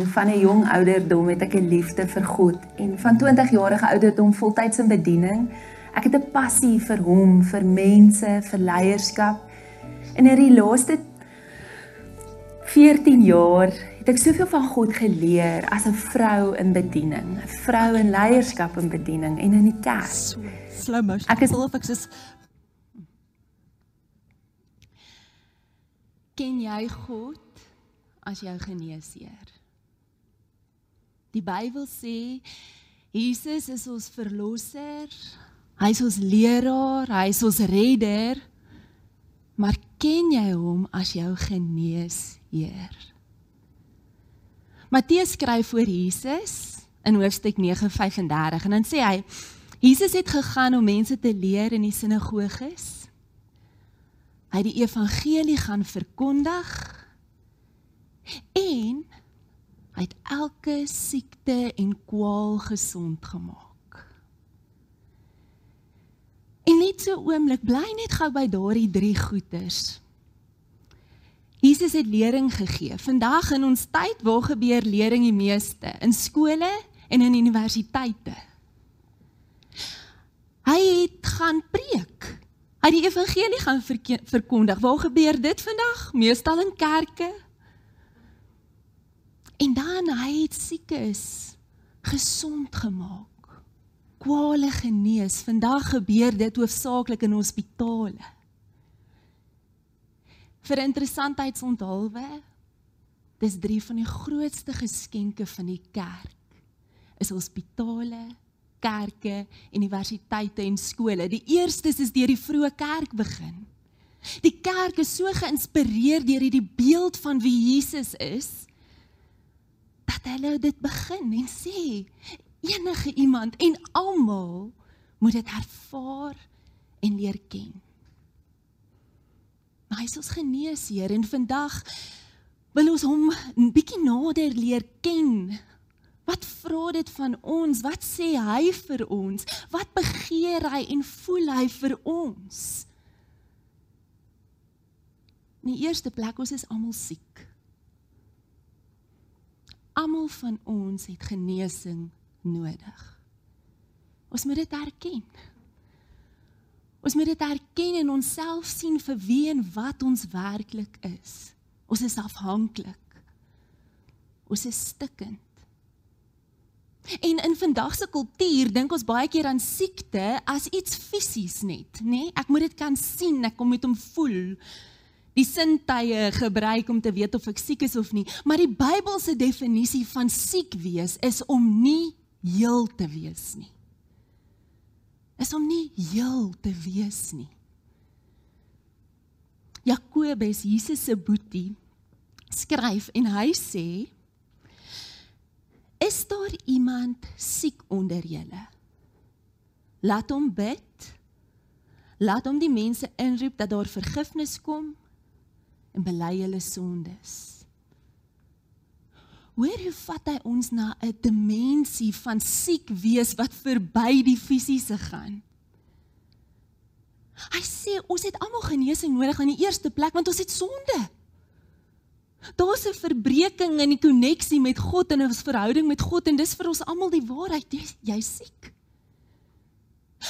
En van 'n jong ouderdom het ek 'n liefde vir God en van 20 jarige ouderdom voltyds in bediening. Ek het 'n passie vir hom, vir mense, vir leierskap. En in die laaste 14 jaar het ek soveel van God geleer as 'n vrou in bediening, 'n vrou in leierskap en bediening en in die kerk. So, slow motion. Ek is self ek is Ken jy God as jou geneesheer? Die Bybel sê Jesus is ons verlosser. Hy is ons leraar, hy is ons redder. Maar ken jy hom as jou geneesheer? Matteus skryf voor Jesus in hoofstuk 9:35 en dan sê hy Jesus het gegaan om mense te leer in die sinagoges. Hy het die evangelie gaan verkondig en hy het elke siekte en kwaal gesond gemaak. En net so oomblik bly net gou by daardie drie goeters. Jesus het lering gegee. Vandag in ons tyd waar gebeur lering die meeste in skole en in universiteite. Hy het gaan preek. Hy het die evangelie gaan verkondig. Waar gebeur dit vandag? Meestal in kerke, En dan hy het siekes gesond gemaak. Kwale genees. Vandag gebeur dit hoofsaaklik in hospitale. Vir interessantheidsonthulwe, dis drie van die grootste geskenke van die kerk. Is hospitale, kerke, universiteite en skole. Die eerste is deur die vroeë kerk begin. Die kerk is so geïnspireer deur hierdie beeld van wie Jesus is dat hulle dit begin en sê enige iemand en almal moet dit ervaar en leer ken. Maar hy is ons geneesheer en vandag wil ons hom 'n bietjie nader leer ken. Wat vra dit van ons? Wat sê hy vir ons? Wat begeer hy en voel hy vir ons? In die eerste plek, ons is almal siek. Almal van ons het genesing nodig. Ons moet dit erken. Ons moet dit erken en onsself sien vir wie en wat ons werklik is. Ons is afhanklik. Ons is stikkend. En in vandag se kultuur dink ons baie keer aan siekte as iets fisies net, nê? Nee? Ek moet dit kan sien, ek kom met hom voel die sintuie gebruik om te weet of ek siek is of nie, maar die Bybelse definisie van siek wees is om nie heel te wees nie. Is om nie heel te wees nie. Jakobus, Jesus se boetie, skryf en hy sê: Is daar iemand siek onder julle? Laat hom bid. Laat hom die mense inroep dat daar vergifnis kom en bely hulle sondes. Hoor hoe vat hy ons na 'n dimensie van siek wees wat verby die fisiese gaan. Hy sê ons het almal genesing nodig aan die eerste plek want ons het sonde. Daar's 'n verbreeking in die koneksie met God en ons verhouding met God en dis vir ons almal die waarheid. Jy's jy siek.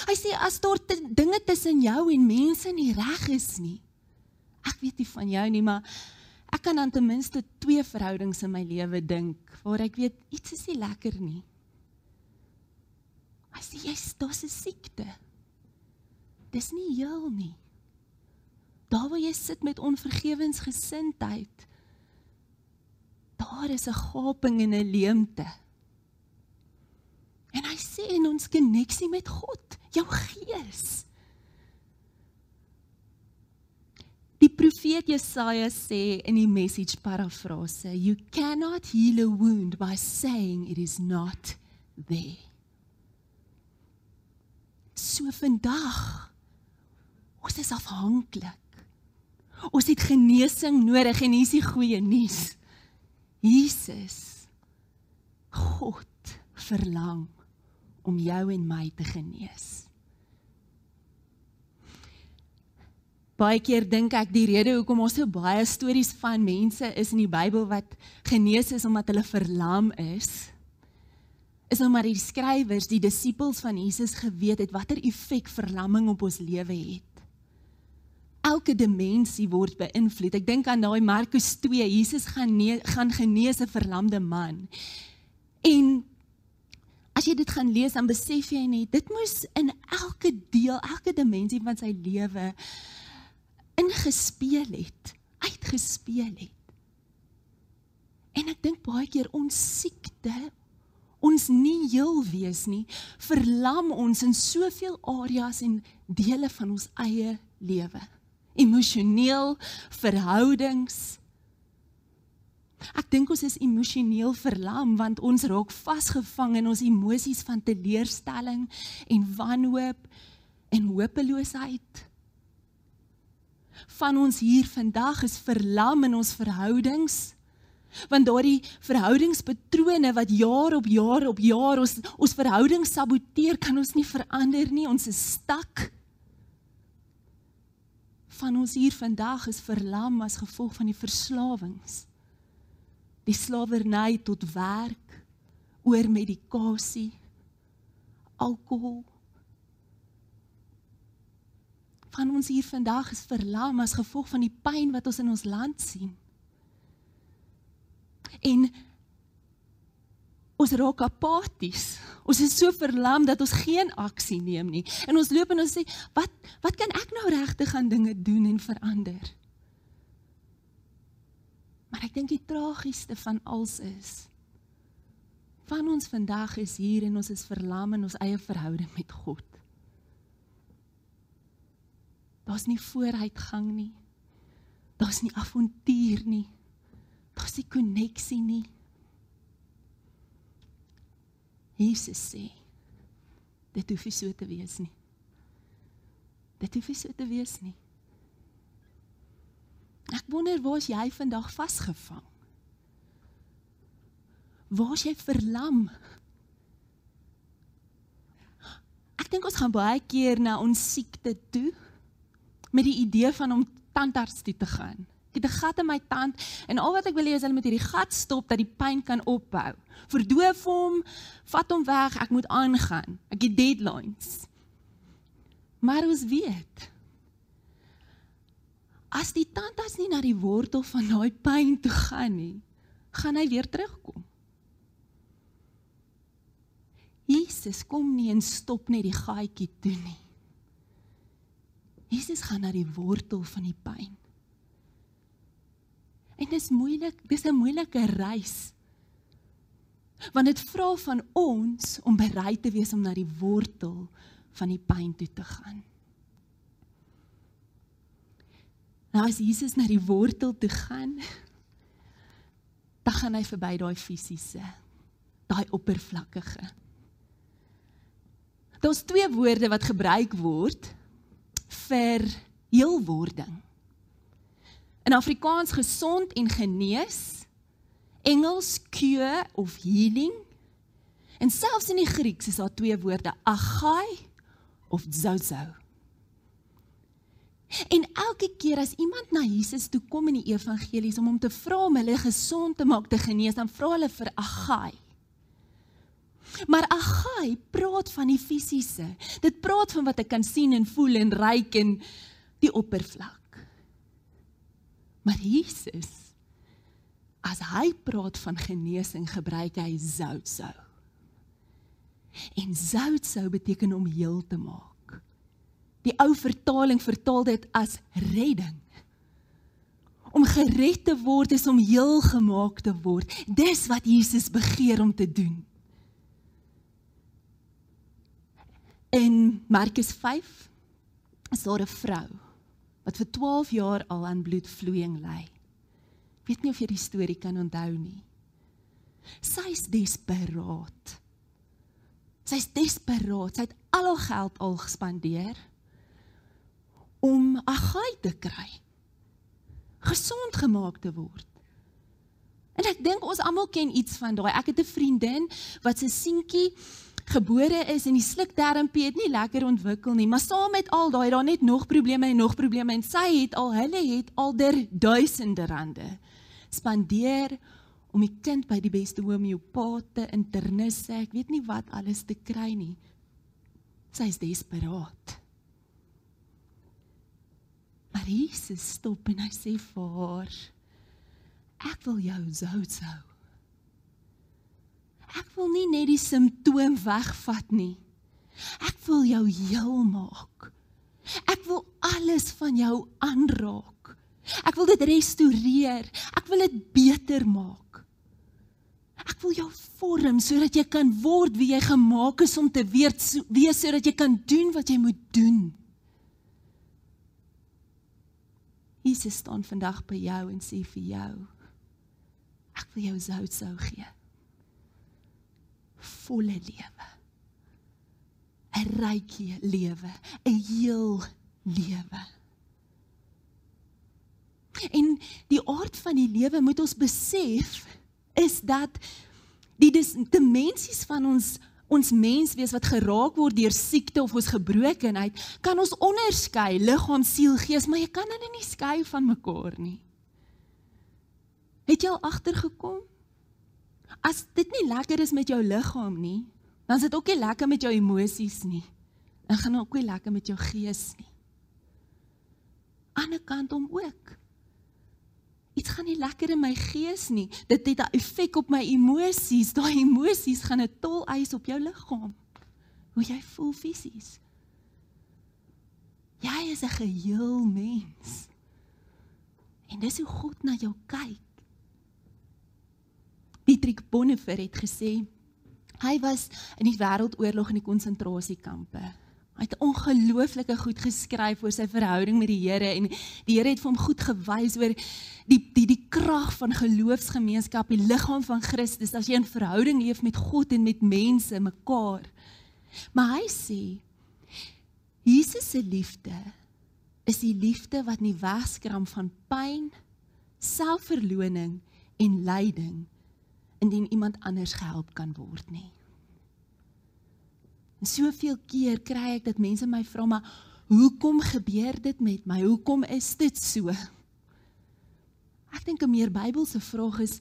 Hy sê as daar dinge tussen jou en mense nie reg is nie, ek weet nie van jou nie, maar ek kan dan ten minste twee verhoudings in my lewe dink waar ek weet iets is nie lekker nie. As jy is daar's 'n siekte. Dis nie heel nie. Daar waar jy sit met onvergewensgesindheid, daar is 'n gaping en 'n leemte. En hy sê in ons koneksie met God, jou gees Die profeet Jesaja sê in die message parafrase, you cannot heal a wound by saying it is not there. So vandag ons is afhanklik. Ons het genesing nodig en hier is die goeie nuus. Jesus God verlang om jou en my te genees. Baie keer dink ek die rede hoekom ons so baie stories van mense is in die Bybel wat genees is omdat hulle verlam is, is omdat die skrywers, die disippels van Jesus geweet het watter effek verlamming op ons lewe het. Elke dimensie word beïnvloed. Ek dink aan daai Markus 2, Jesus gaan nie, gaan genees 'n verlamde man. En as jy dit gaan lees dan besef jy net dit moes in elke deel, elke dimensie van sy lewe ingespeel het, uitgespeel het. En ek dink baie keer ons siekte, ons nie heel wees nie, verlam ons in soveel areas en dele van ons eie lewe. Emosioneel, verhoudings. Ek dink ons is emosioneel verlam want ons raak vasgevang in ons emosies van teleurstelling en wanhoop en hopeloosheid van ons hier vandag is verlam in ons verhoudings. Want daardie verhoudingspatrone wat jaar op jaar op jaar ons ons verhouding saboteer, kan ons nie verander nie. Ons is stak. Van ons hier vandag is verlam as gevolg van die verslawings. Die slawerny tot werk, oor medikasie, alkohol, van ons hier vandag is verlam as gevolg van die pyn wat ons in ons land sien. En ons raak apaties. Ons is so verlam dat ons geen aksie neem nie. En ons loop en ons sê, "Wat wat kan ek nou regtig gaan dinge doen en verander?" Maar ek dink die tragiesste van alles is van ons vandag is hier en ons is verlam in ons eie verhouding met God. Daar's nie vooruitgang nie. Daar's nie avontuur nie. Daar's nie koneksie nie. Jesus sê dit hoef nie so te wees nie. Dit hoef nie so te wees nie. Ek wonder waar is jy vandag vasgevang? Waar is jy verlam? Ek dink ons gaan baie keer na ons siekte toe met die idee van om tandarts toe te gaan. Ek het 'n gat in my tand en al wat ek wil hê is hulle moet hierdie gat stop dat die pyn kan ophou. Verdoof hom, vat hom weg, ek moet aangaan. Ek het deadlines. Maar ons weet as die tandarts nie na die wortel van daai pyn toe gaan nie, gaan hy weer terugkom. Jesus kom nie en stop net die gaatjie toe nie. Jesus gaan na die wortel van die pyn. En dit is moeilik, dis 'n moeilike reis. Want dit vra van ons om bereid te wees om na die wortel van die pyn toe te gaan. Nou as Jesus na die wortel toe gaan, dan gaan hy verby daai fisiese, daai oppervlakkige. Daar's twee woorde wat gebruik word vir heelwording. In Afrikaans gesond en genees, Engels cure of healing. En selfs in die Grieks is daar twee woorde, agai of zozo. En elke keer as iemand na Jesus toe kom in die evangelies om hom te vra om hulle gesond te maak, te genees, dan vra hulle vir agai. Maar Agai praat van die fisiese. Dit praat van wat ek kan sien en voel en ruik en die oppervlak. Maar Jesus as hy praat van genesing gebruik hy zoutsou. En zoutsou beteken om heel te maak. Die ou vertaling vertaal dit as redding. Om gered te word is om heel gemaak te word. Dis wat Jesus begeer om te doen. In Markus 5 is daar 'n vrou wat vir 12 jaar al aan bloedvloeiing ly. Weet nie of jy die storie kan onthou nie. Sy is desperaat. Sy is desperaat. Sy het al haar geld al gespandeer om 'n gaai te kry. Gesond gemaak te word. En ek dink ons almal ken iets van daai. Ek het 'n vriendin wat se seentjie gebore is en die slukdarmpie het nie lekker ontwikkel nie, maar saam met al daai daar net nog probleme en nog probleme en sy het al hulle het alder duisende rande spandeer om die kind by die beste homeopate internisse, ek weet nie wat alles te kry nie. Sy is desperaat. Maar Jesus stop en hy sê vir haar: Ek wil jou zout sou. Ek wil nie net die simptoom wegvat nie. Ek wil jou heel maak. Ek wil alles van jou aanraak. Ek wil dit restoreer. Ek wil dit beter maak. Ek wil jou vorm sodat jy kan word wie jy gemaak is om te wees, sodat jy kan doen wat jy moet doen. Jesus staan vandag by jou en sê vir jou: Ek wil jou zout sou gee volle lewe. 'n ryk lewe, 'n heel lewe. En die aard van die lewe moet ons besef is dat die dimensies van ons ons menswees wat geraak word deur siekte of ons gebrokenheid, kan ons onderskei liggaam, siel, gees, maar jy kan hulle nie skei van mekaar nie. Het jy al agtergekom? As dit nie lekker is met jou liggaam nie, dan is dit ook nie lekker met jou emosies nie. Dan gaan ook nie lekker met jou gees nie. Aan die kant om ook. Iets gaan nie lekker in my gees nie. Dit het 'n effek op my emosies. Daai emosies gaan 'n tol eis op jou liggaam. Hoe jy voel fisies. Jy is 'n geheel mens. En dis hoe God na jou kyk. Dietrich Bonhoeffer het gesê hy was in die wêreldoorlog in die konsentrasiekampe. Hy het ongelooflike goed geskryf oor sy verhouding met die Here en die Here het vir hom goed gewys oor die die die krag van geloofsgemeenskap, die liggaam van Christus as jy 'n verhouding leef met God en met mense mekaar. Maar hy sê Jesus se liefde is die liefde wat nie wegskram van pyn, selfverloning en lyding indien iemand anders gehelp kan word nie. En soveel keer kry ek dat mense my vra maar hoekom gebeur dit met my? Hoekom is dit so? Ek dink 'n meer Bybelse vraag is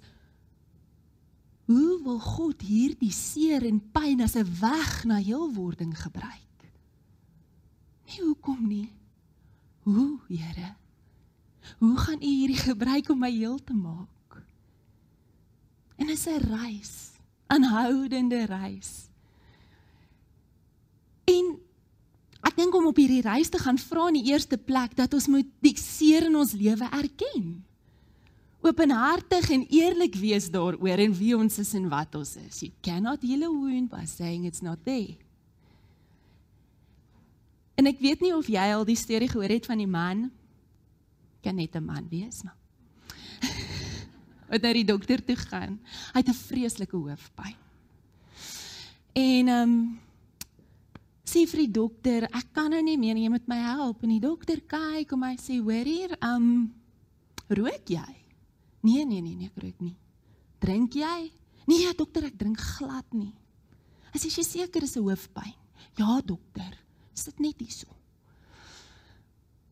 hoe wil God hierdie seer en pyn as 'n weg na heelwording gebruik? Nie hoekom nie. Hoe, Here? Hoe gaan U hierdie gebruik om my heel te maak? En dit is 'n reis, 'n aanhoudende reis. En ek dink om op hierdie reis te gaan vra in die eerste plek dat ons moet die seer in ons lewe erken. Openhartig en eerlik wees daaroor en wie ons is en wat ons is. You cannot heal a wound by saying it's not there. En ek weet nie of jy al die storie gehoor het van die man kan net 'n man wees, maar wat na die dokter toe gaan. Hy het 'n vreeslike hoofpyn. En ehm um, sê vir die dokter, ek kan nou nie meer jy moet my help. En die dokter kyk en hy sê, "Hoor hier, ehm um, rook jy?" Nee, nee, nee, nee, ek rook nie. Drink jy? Nee, dokter, ek drink glad nie. Hy sê, "Jy seker is 'n hoofpyn?" Ja, dokter. Sit net hierso.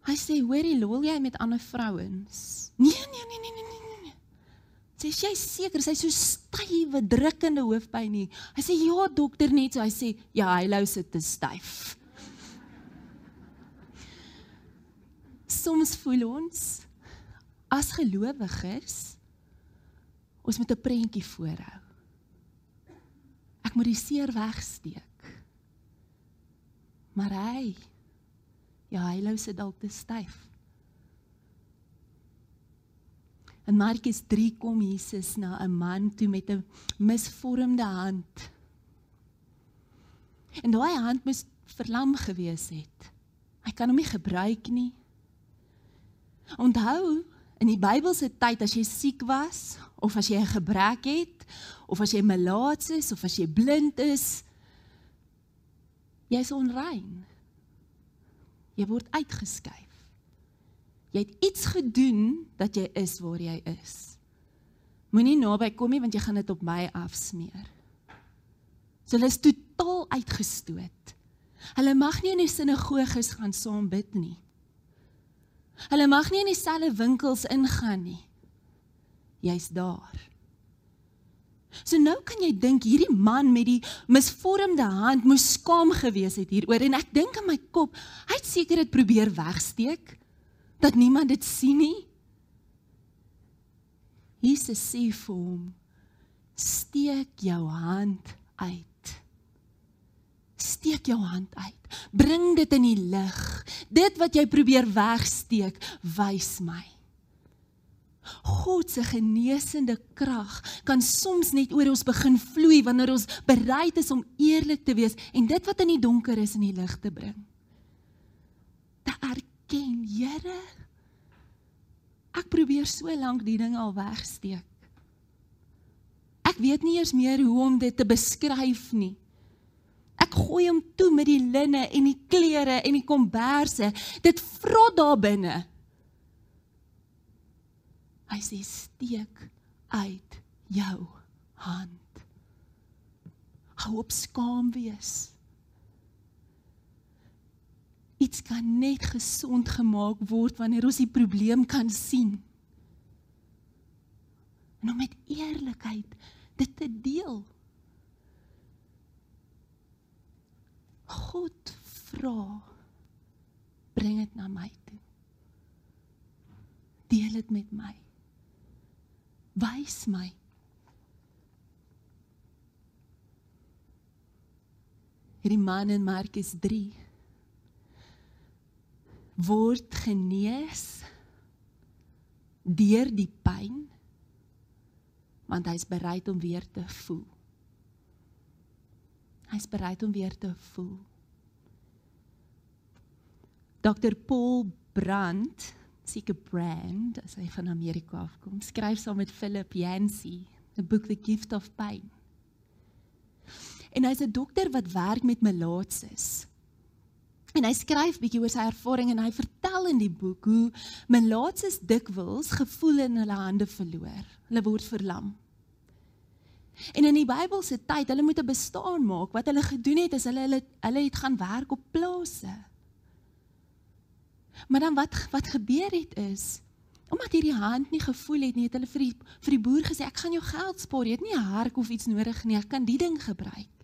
Hy sê, "Hoorie, lol jy met ander vrouens?" Nee. Sê jy seker sy so stywe drukkende hoofpyn nie. Hy sê ja dokter net so hy sê ja hy lou sit te styf. Soms voel ons as gelowiges ons moet 'n prentjie voorhou. Ek moet die seer wegsteek. Maar hy ja hy lou sit dalk te styf. In Markus 3 kom Jesus na 'n man toe met 'n misvormde hand. En daai hand moes verlam gewees het. Hy kan hom nie gebruik nie. Onthou, in die Bybelse tyd as jy siek was of as jy 'n gebrek het of as jy melaats is of as jy blind is, jy's onrein. Jy word uitgeskuif. Jy het iets gedoen dat jy is waar jy is. Moenie naby kom nie want jy gaan dit op my afsmeer. So hulle is totaal uitgestoot. Hulle mag nie in die sinagoges gaan saam bid nie. Hulle mag nie in dieselfde winkels ingaan nie. Jy's daar. So nou kan jy dink hierdie man met die misvormde hand moes skaam gewees het hieroor en ek dink in my kop, hy het seker dit probeer wegsteek dat niemand dit sien nie. Jesus sê vir hom: "Steek jou hand uit." Steek jou hand uit. Bring dit in die lig. Dit wat jy probeer wegsteek, wys my. God se genesende krag kan soms net oor ons begin vloei wanneer ons bereid is om eerlik te wees en dit wat in die donker is in die lig te bring. Te erken, Here, ek probeer so lank die ding al wegsteek. Ek weet nie eers meer hoe om dit te beskryf nie. Ek gooi hom toe met die linne en die klere en die komberse. Dit vrot daar binne. Hy sê steek uit jou hand. Hou op skaam wees. Iets kan net gesond gemaak word wanneer ons die probleem kan sien. En om met eerlikheid dit te deel. God vra bring dit na my toe. Deel dit met my. Wys my. Hierdie man in Markus 3 word genees deur die pyn want hy's bereid om weer te voel. Hy's bereid om weer te voel. Dr Paul Brandt, seker brand, as hy van Amerika afkom, skryf saam met Philip Yancey 'n boek The Gift of Pain. En hy's 'n dokter wat werk met melaatses. En hy skryf bietjie oor sy ervaring en hy vertel in die boek hoe melaatses dikwels gevoel in hulle hande verloor. Hulle word verlam. En in die Bybel se tyd, hulle moet 'n bestaan maak. Wat hulle gedoen het is hulle hulle hulle het gaan werk op plase. Maar dan wat wat gebeur het is omdat hierdie hand nie gevoel het nie, het hulle vir die vir die boer gesê ek gaan jou geld spaar. Jy het nie 'n hark of iets nodig nie. Ek kan die ding gebruik.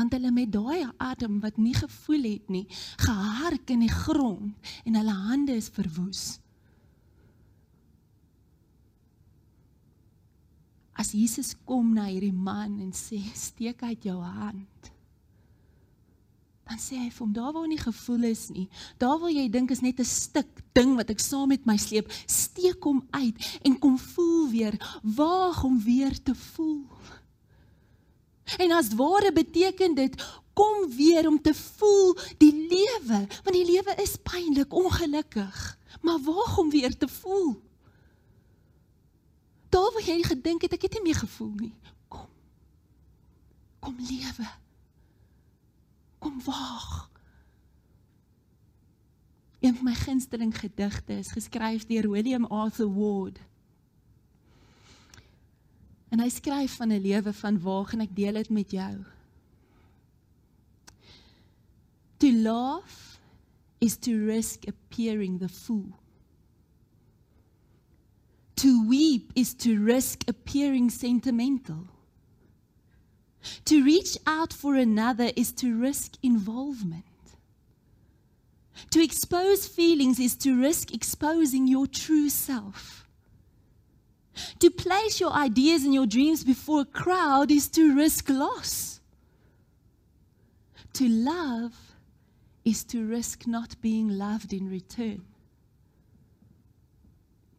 Dan het hulle met daai adem wat nie gevoel het nie, gehark in die grond en hulle hande is verwoes. as Jesus kom na hierdie man en sê steek uit jou hand dan sê hy vir hom daar waar nie gevoel is nie daar waar jy dink is net 'n stuk ding wat ek saam met my sleep steek hom uit en kom voel weer waag om weer te voel en as ware beteken dit kom weer om te voel die lewe want die lewe is pynlik ongelukkig maar waag om weer te voel daar waar jy gedink het ek het nie meer gevoel nie. Kom. Kom lewe. Kom waag. Een van my gunsteling gedigte is geskryf deur William Arthur Ward. En hy skryf van 'n lewe van waag en ek deel dit met jou. To laugh is to risk appearing the fool. To weep is to risk appearing sentimental. To reach out for another is to risk involvement. To expose feelings is to risk exposing your true self. To place your ideas and your dreams before a crowd is to risk loss. To love is to risk not being loved in return.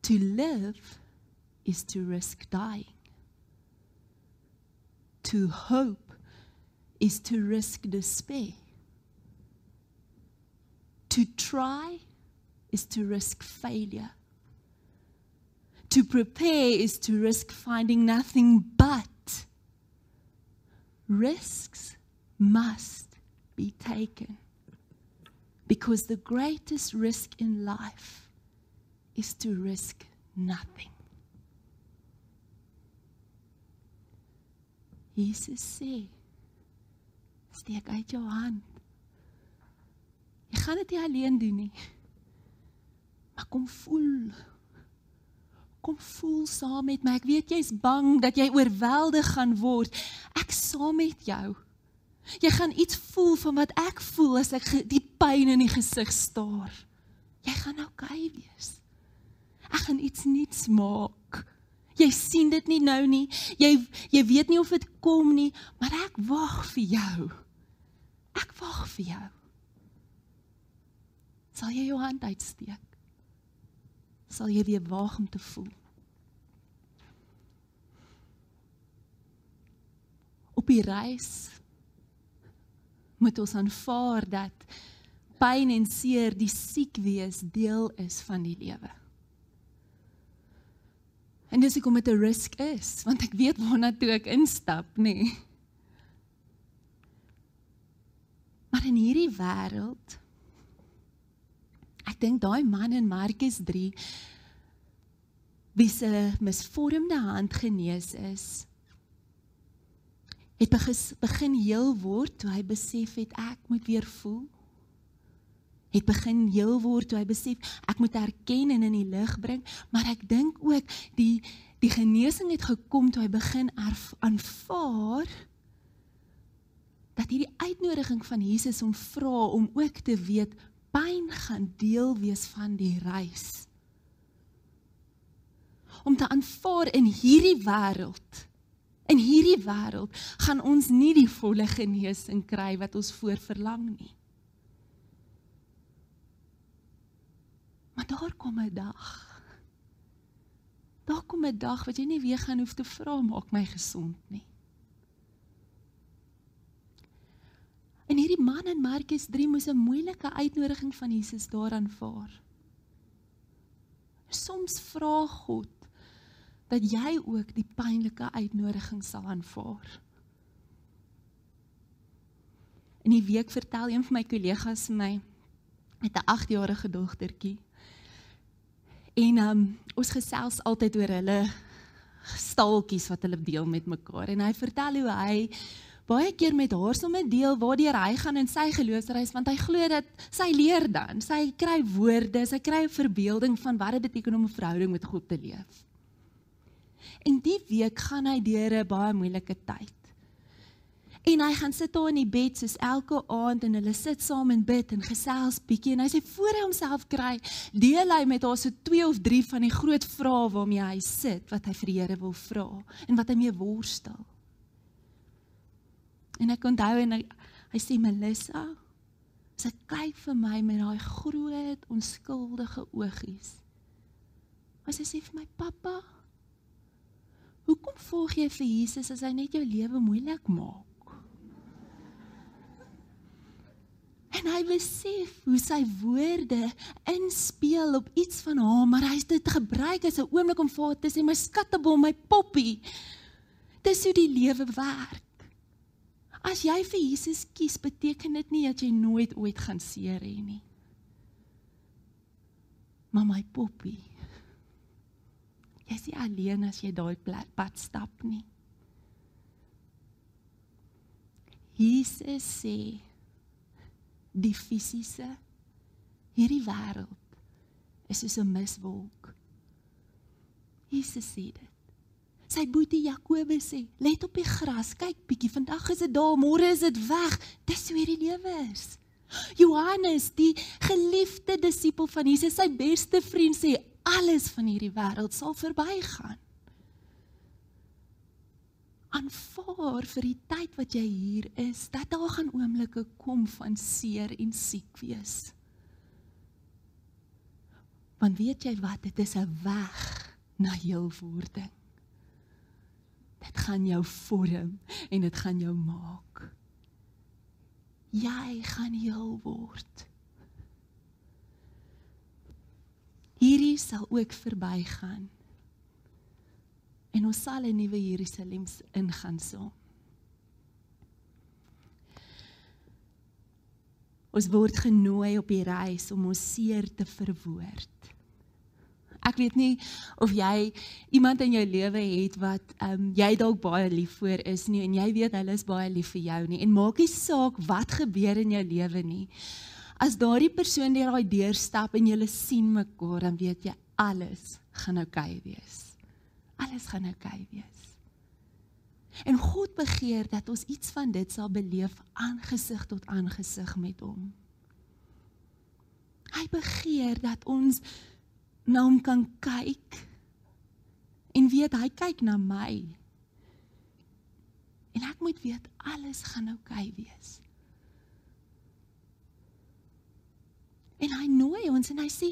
To live is to risk dying. To hope is to risk despair. To try is to risk failure. To prepare is to risk finding nothing but. Risks must be taken because the greatest risk in life is to risk nothing. Jesus sê Steek uit jou hand. Jy gaan dit nie alleen doen nie. Maar kom voel. Kom voel saam met my. Ek weet jy's bang dat jy oorweldig gaan word. Ek saam met jou. Jy gaan iets voel van wat ek voel as ek die pyn in die gesig staar. Jy gaan okay wees. Ek gaan iets nuuts maak. Jy sien dit nie nou nie. Jy jy weet nie of dit kom nie, maar ek wag vir jou. Ek wag vir jou. Sal jy jou hand uitsteek? Sal jy weer waag om te voel? Op die reis moet ons aanvaar dat pyn en seer die siek wees deel is van die lewe. En dis hoekom dit 'n risk is, want ek weet waarna toe ek instap, nê. Nee. Maar in hierdie wêreld ek dink daai man in Markus 3 wie se misvormde hand genees is het begin heel word toe hy besef het ek moet weer voel. Het begin heel word toe hy besef ek moet erken en in die lig bring, maar ek dink ook die die genesing het gekom toe hy begin aanvaar dat hierdie uitnodiging van Jesus om vra om ook te weet pyn gaan deel wees van die reis. Om te aanvaar in hierdie wêreld in hierdie wêreld gaan ons nie die volle genesing kry wat ons voor verlang nie. Maar daar kom 'n dag. Daar kom 'n dag wat jy nie weer gaan hoef te vra maak my gesond nie. En hierdie man in Markus 3 moes 'n moeilike uitnodiging van Jesus daaraan vaar. Soms vra God dat jy ook die pynlike uitnodiging sal aanvaar. In die week vertel een van my kollegas my met 'n 8-jarige dogtertjie En um, ons gesels altyd oor hulle staaltjies wat hulle deel met mekaar en hy vertel hoe hy baie keer met haar sommer deel waardeur hy gaan in sy geloofsreis want hy glo dat sy leer dan, sy kry woorde, sy kry 'n verbeelding van wat dit beteken om 'n verhouding met God te leef. En die week gaan hy deur 'n baie moeilike tyd. En hy gaan sit daar in die bed soos elke aand en hulle sit saam en bid en gesels bietjie en hy sê voor hy homself kry, deel hy met haar so twee of drie van die groot vrae waarmee hy sit wat hy vir die Here wil vra en wat hy mee worstel. En ek onthou en hy, hy sê Melissa, sy kyk vir my met daai groot onskuldige oogies. Hy sê vir my pappa, hoekom volg jy vir Jesus as hy net jou lewe moeilik maak? En hy besef hoe sy woorde inspel op iets van haar, maar hy het dit gebruik as 'n oomblik om vir haar te sê my skattebom, my poppie. Dis hoe die lewe werk. As jy vir Jesus kies, beteken dit nie dat jy nooit ooit gaan seer hê nie. Maar my poppie. Jy is nie alleen as jy daai pad stap nie. Jesus sê die fisiese hierdie wêreld is soos 'n miswolk. Jesus sê dit. Sy boetie Jakobus sê, "Let op die gras, kyk bietjie, vandag is dit daar, môre is dit weg. Dis hoe hierdie lewe is." Johannes, die geliefde disipel van Jesus, sy beste vriend sê, "Alles van hierdie wêreld sal verbygaan." aanvaar vir die tyd wat jy hier is dat daar gaan oomblikke kom van seer en siek wees. Want weet jy wat dit is 'n weg na heelwording. Dit gaan jou vorm en dit gaan jou maak. Jy gaan heel word. Hierdie sal ook verbygaan en ons sal in nuwe Jerusalem ingaan saam. Ons word genooi op die reis om ons seer te verwoord. Ek weet nie of jy iemand in jou lewe het wat ehm um, jy dalk baie lief vir is nie en jy weet hulle is baie lief vir jou nie en maak nie saak wat gebeur in jou lewe nie. As daardie persoon deur daai deur stap en jy sien mekaar, dan weet jy alles gaan oukei okay wees. Alles gaan oukei okay wees. En God begeer dat ons iets van dit sal beleef aangesig tot aangesig met hom. Hy begeer dat ons na hom kan kyk en weet hy kyk na my. En ek moet weet alles gaan oukei okay wees. En hy nooi ons en hy sê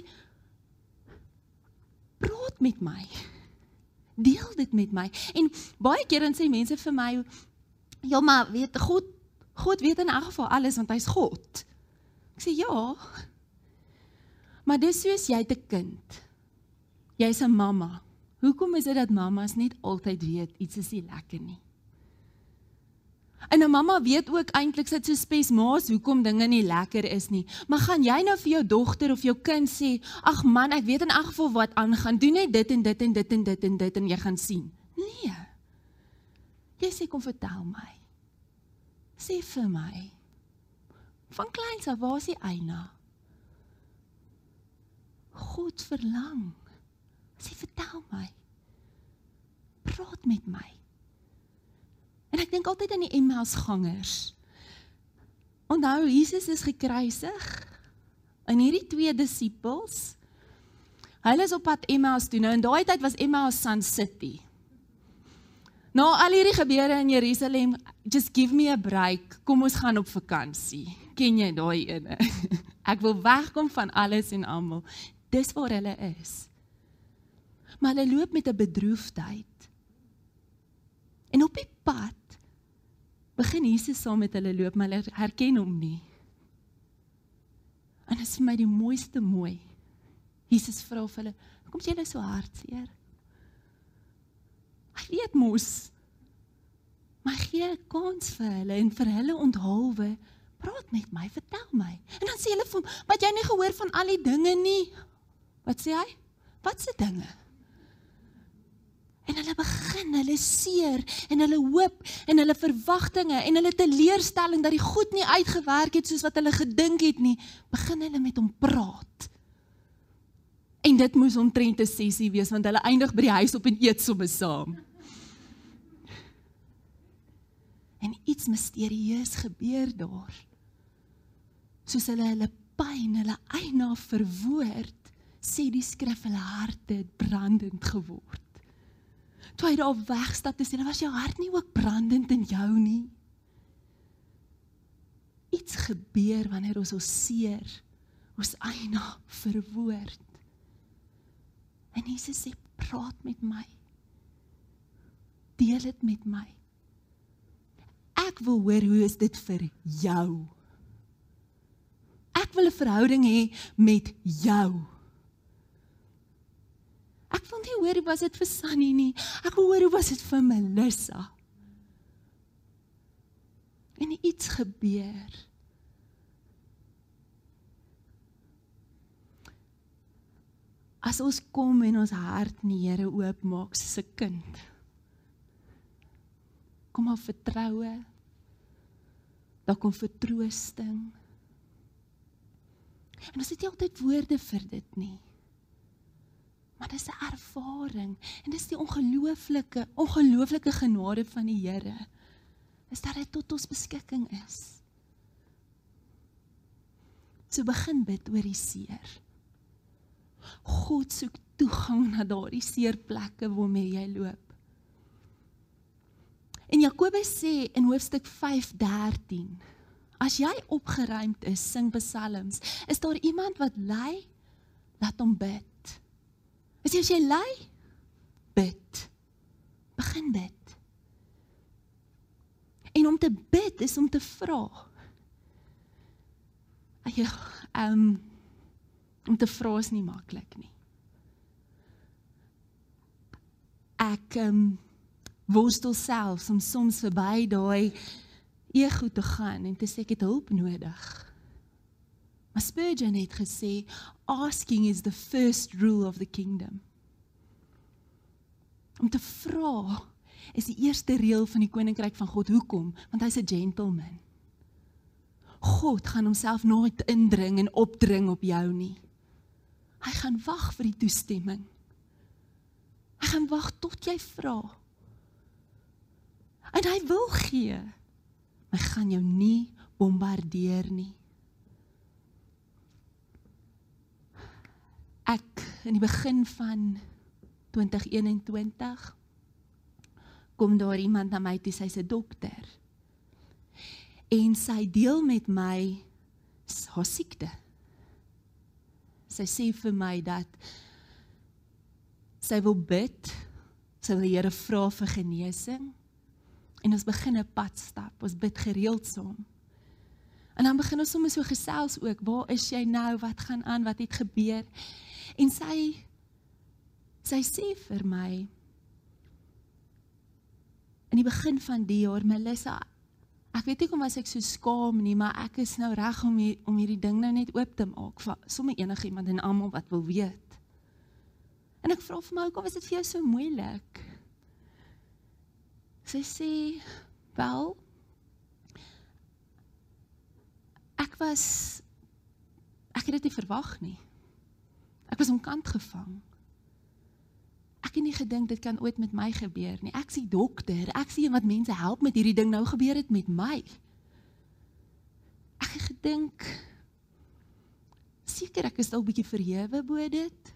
praat met my. Deel dit met my. En baie keer dan sê mense vir my ja, maar weet God God weet in elk geval alles want hy's God. Ek sê ja. Maar dis soos jy 'n kind jy's 'n mamma. Hoekom is dit dat mammas net altyd weet iets is nie lekker nie? En 'n mamma weet ook eintlik sit so spes maas hoekom dinge nie lekker is nie. Maar gaan jy nou vir jou dogter of jou kind sê, "Ag man, ek weet in elk geval wat aangaan. Doen net dit en dit en dit en dit en dit en jy gaan sien." Nee. Jy sê kom vertel my. Sê vir my. Van kleins af, waar is die eina? God verlang Sê vertel my. Praat met my. En ek dink altyd aan die Emmaus gangers. Onthou Jesus is gekruisig. En hierdie twee disippels Hulle is op pad Emmaus toe. Nou in daai tyd was Emmaus Sun City. Nou al hierdie gebeure in Jerusalem, just give me a break. Kom ons gaan op vakansie. Ken jy daai ene? Ek wil wegkom van alles en almal. Dis waar hulle is maar hulle loop met 'n bedroefdheid. En op die pad begin Jesus saam met hulle loop, maar hulle herken hom nie. En dit is vir my die mooiste mooi. Jesus vra vir hulle, "Hoekom is julle so hartseer?" Hy weet mos. Maar gee 'n kans vir hulle en vir hulle onthaalwe, praat met my, vertel my. En dan sê hulle vir hom, "Wat jy nie gehoor van al die dinge nie?" Wat sê hy? Wat se dinge? En hulle begin, hulle seer en hulle hoop en hulle verwagtinge en hulle teleurstelling dat die goed nie uitgewerk het soos wat hulle gedink het nie, begin hulle met hom praat. En dit moes omtrent 'n sessie wees want hulle eindig by die huis op en eet sommer saam. En iets misterieus gebeur daar. Soos hulle hulle pyn, hulle eina verwoord, sê die skrif hulle harte het brandend geword toe hy daar wegstap te sê, "Was jou hart nie ook brandend in jou nie?" Iets gebeur wanneer ons ons seer, ons eina verwoord. En Jesus sê, "Praat met my. Deel dit met my. Ek wil hoor hoe is dit vir jou?" Ek wil 'n verhouding hê met jou. Wil nie hoor hoe was dit vir Sunny nie. Ek wil hoor hoe was dit vir Melissa. En iets gebeur. As ons kom en ons hart nie Here oopmaak soos 'n kind. Kom maar vertroue. Daar kom vertroosting. En ons het nie altyd woorde vir dit nie. Maar dis 'n ervaring en dis die ongelooflike ongelooflike genade van die Here. Is dat dit tot ons beskikking is. So begin bid oor die seer. God soek toegang na daardie seer plekke waarmee jy loop. En Jakobus sê in hoofstuk 5:13 As jy opgeruimd is, sing psalms. Is daar iemand wat ly? Laat hom bid. As jy, jy lei, bid. Begin bid. En om te bid is om te vra. Ja, ehm um, om te vra is nie maklik nie. Ek ehm um, worstel selfs om soms verby daai ego te gaan en te sê ek het hulp nodig. Maar Spurgeon het gesê asking is the first rule of the kingdom. Om te vra is die eerste reël van die koninkryk van God. Hoekom? Want hy's 'n gentleman. God gaan homself nooit indring en opdring op jou nie. Hy gaan wag vir die toestemming. Hy gaan wag tot jy vra. En hy wil gee. Hy gaan jou nie bombardeer nie. Ek in die begin van 2021 kom daar iemand na my toe, sy's 'n dokter. En sy deel met my haar siekte. Sy sê vir my dat sy wil bid, sy wil die Here vra vir genesing. En ons begin 'n pad stap. Ons bid gereeld saam. En dan begin ons sommer so gesels ook, waar is jy nou? Wat gaan aan? Wat het gebeur? En sy sy sê vir my in die begin van die jaar, Melissa, ek weet nie kom as ek so skaam nie, maar ek is nou reg om hier, om hierdie ding nou net oop te maak vir sommer enigiemand en almal wat wil weet. En ek vra vir my, hoekom was dit vir jou so moeilik? Sy sê, "Wel, ek was ek het dit nie verwag nie. Ek was omkant gevang. Ek het nie gedink dit kan ooit met my gebeur nie. Ek sien dokter, ek sien wat mense help met hierdie ding nou gebeur het met my. Ek het gedink seker ek is dalk bietjie verhewe bo dit.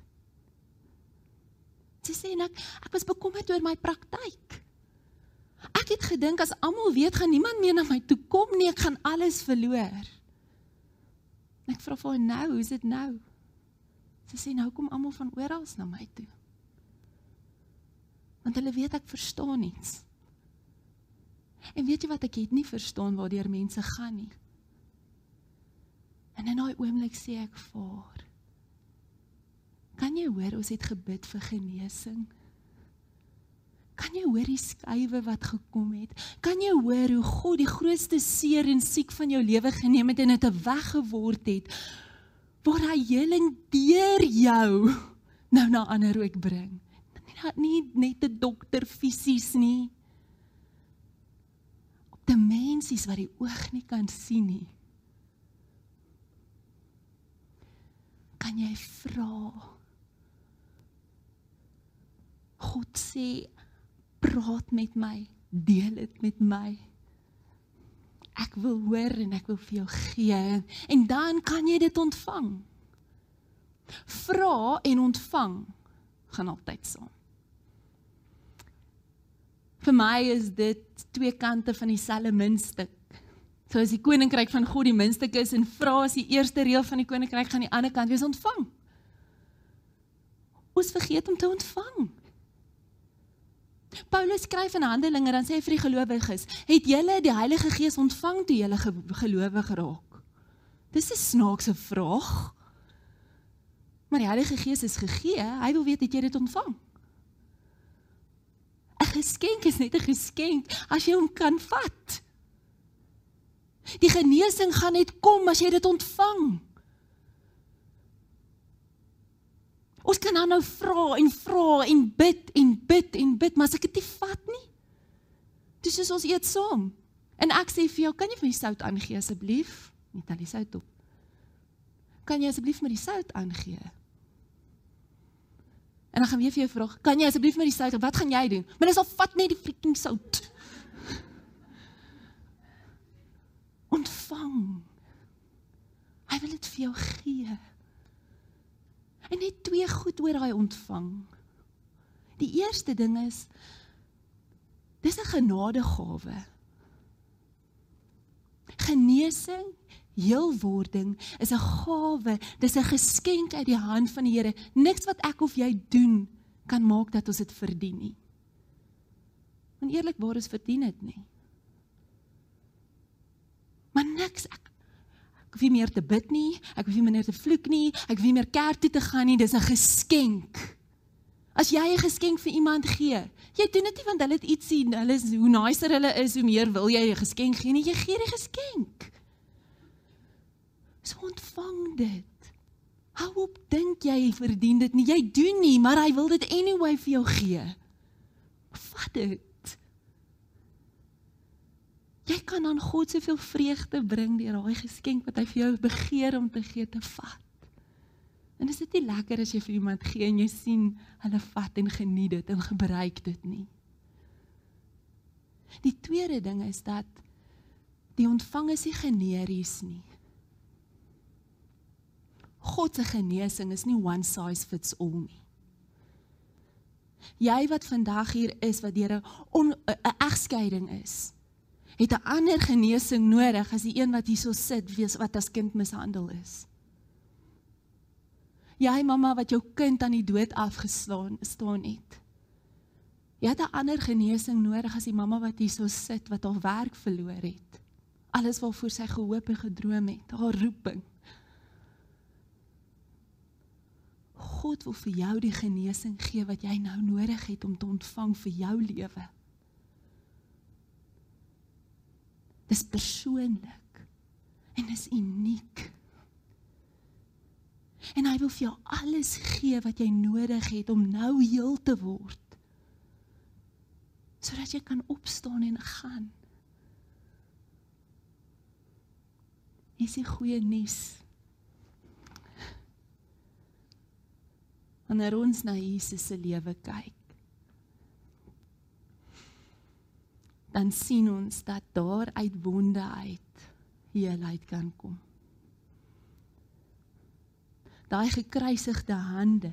Sy sê net ek was bekommerd oor my praktyk. Ek het gedink as almal weet gaan niemand meer na my toe kom nie, ek gaan alles verloor. Ek vra vir haar nou, hoe's dit nou? Sy sê nou kom almal van oral na my toe. Want hulle weet ek verstaan iets. En weet jy wat ek het nie verstaan waardeur mense gaan nie. En in daai oomblik sê ek vir Kan jy hoor ons het gebid vir genesing? Kan jy hoor die skuwe wat gekom het? Kan jy hoor hoe God die grootste seer en siek van jou lewe geneem het en dit weggeword het? Waar hy heling deur jou nou na ander ook bring. Nie net 'n dokter fisies nie. Op dimensies wat die oog nie kan sien nie. Kan jy vra? God sê praat met my, deel dit met my. Ek wil hoor en ek wil vir jou gee en dan kan jy dit ontvang. Vra en ontvang gaan altyd saam. Vir my is dit twee kante van dieselfde muntstuk. So as die koninkryk van God die muntstuk is en vra as die eerste reël van die koninkryk gaan die ander kant wees ontvang. Ons vergeet om te ontvang. Paulus skryf in Handelinge dan sê hy vir die gelowiges, het julle die Heilige Gees ontvang toe julle gelowig geraak? Dis 'n snaakse vraag. Maar die Heilige Gees is gegee, hy wil weet het jy dit ontvang? 'n Geskenk is net 'n geskenk as jy hom kan vat. Die genesing gaan net kom as jy dit ontvang. Ons kan nou nou vra en vra en bid en bid en bid, maar as ek dit nie vat nie. Dis soos ons eet saam. En ek sê vir jou, kan jy vir my sout aangee asseblief? Net al die sout op. Kan jy asseblief met die sout aangee? En dan gaan weer vir jou vra, kan jy asseblief met die sout, wat gaan jy doen? Maar dis al vat net die freaking sout. Ontvang. Hy wil dit vir jou gee. En net twee goed oor daai ontvang. Die eerste ding is dis 'n genadegawe. Genesing, heelwording is 'n gawe, dis 'n geskenk uit die hand van die Here. Niks wat ek of jy doen kan maak dat ons dit verdien nie. Want eerlikwaar is verdien dit nie. Maar niks Ek hoef nie meer te bid nie, ek hoef nie meer te vloek nie, ek hoef nie meer kerk toe te gaan nie, dis 'n geskenk. As jy 'n geskenk vir iemand gee, jy doen dit nie want hulle het iets sien, hulle is hoe nicer hulle is, hoe meer wil jy 'n geskenk gee nie, jy gee die geskenk. So ontvang dit. Hou op dink jy verdien dit nie. Jy doen nie, maar hy wil dit anyway vir jou gee. Vat dit. Jy kan aan God soveel vreugde bring deur daai geskenk wat hy vir jou begeer om te gee te vat. En is dit nie lekker as jy vir iemand gee en jy sien hulle vat en geniet dit en gebruik dit nie? Die tweede ding is dat die ontvang is nie generies nie. God se genesing is nie one size fits all nie. Jy wat vandag hier is wat deur 'n 'n egskeiding is, het 'n ander genesing nodig as die een wat hierso sit, wees wat as kind mishandel is. Jy mamma wat jou kind aan die dood afgeslaan staan het. Jy het 'n ander genesing nodig as die mamma wat hierso sit wat haar werk verloor het. Alles waarvoor sy gehoop en gedroom het, haar roeping. God wil vir jou die genesing gee wat jy nou nodig het om te ontvang vir jou lewe. Dis persoonlik en is uniek. En hy wil vir jou alles gee wat jy nodig het om nou heel te word. Sodat jy kan opstaan en gaan. Is die goeie nuus. Wanneer ons na Jesus se lewe kyk, dan sien ons dat daar uit wonde uit heelheid kan kom. Daai gekruisigde hande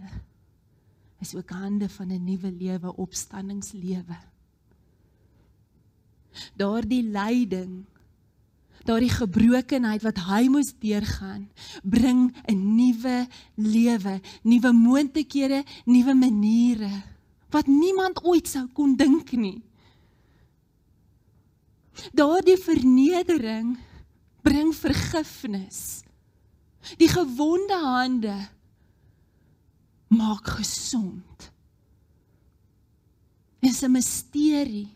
is ook hande van 'n nuwe lewe, opstanningslewe. Daardie lyding, daardie gebrokenheid wat hy moes deurgaan, bring 'n nuwe lewe, nuwe moontlikhede, nuwe maniere wat niemand ooit sou kon dink nie. Daardie vernedering bring vergifnis. Die gewonde hande maak gesond. Dis 'n misterie.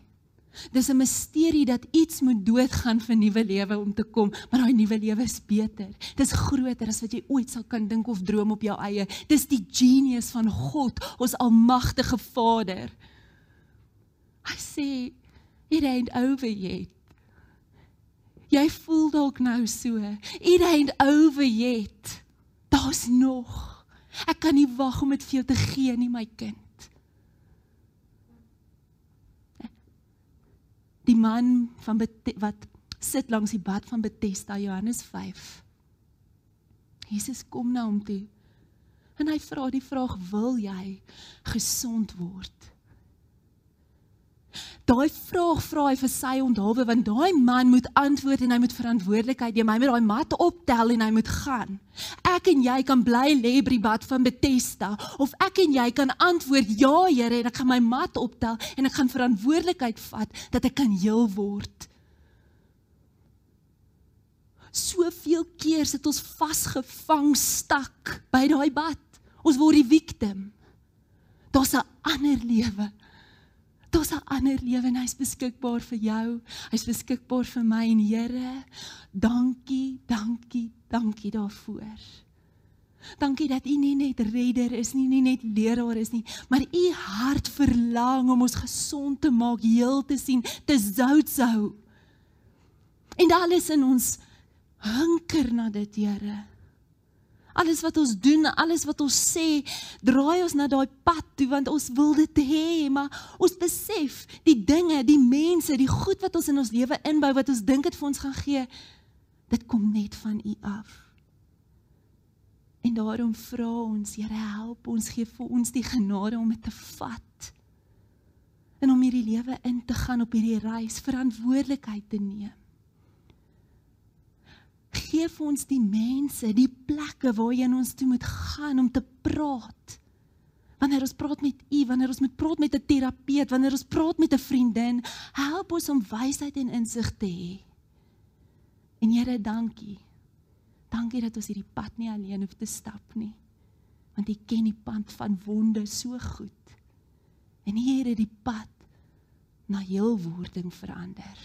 Dis 'n misterie dat iets moet doodgaan vir nuwe lewe om te kom, maar daai nuwe lewe is beter. Dis groter as wat jy ooit sal kan dink of droom op jou eie. Dis die genius van God, ons almagtige Vader. Hy sê, "It ain't over yet." Jy voel dalk nou so. It ain't over yet. Daar's nog. Ek kan nie wag om dit vir jou te gee nie, my kind. Die man van wat sit langs die bad van Bethesda Johannes 5. Jesus kom na hom toe. En hy vra die vraag: "Wil jy gesond word?" Daai vraag vra hy vir sy onthaalwe want daai man moet antwoord en hy moet verantwoordelikheid neem. Hy moet daai mat optel en hy moet gaan. Ek en jy kan bly lê by die bad van Bethesda of ek en jy kan antwoord ja Here en ek gaan my mat optel en ek gaan verantwoordelikheid vat dat ek kan heel word. Soveel keer sit ons vasgevang stak by daai bad. Ons word die victim. Daar's 'n ander lewe Daar's 'n ander lewe en hy's beskikbaar vir jou. Hy's beskikbaar vir my en Here. Dankie, dankie, dankie daarvoor. Dankie dat U nie net redder is nie, nie net leraar is nie, maar U hart verlang om ons gesond te maak, heel te sien, te zout sou. En alles in ons hunker na dit, Here. Alles wat ons doen, alles wat ons sê, draai ons na daai pad toe want ons wil dit hê, maar ons besef die dinge, die mense, die goed wat ons in ons lewe inbou wat ons dink dit vir ons gaan gee, dit kom net van U af. En daarom vra ons, Here, help ons, gee vir ons die genade om dit te vat. En om hierdie lewe in te gaan op hierdie reis, verantwoordelikheid te neem gee vir ons die mense, die plekke waarheen ons toe moet gaan om te praat. Wanneer ons praat met u, wanneer ons moet praat met 'n terapeut, wanneer ons praat met 'n vriendin, help ons om wysheid en insig te hê. En Here, dankie. Dankie dat ons hierdie pad nie alleen hoef te stap nie. Want U ken die pad van wonde so goed. En Here, die pad na heelwording verander.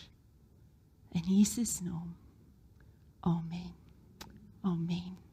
In Jesus naam. Amen. Amen.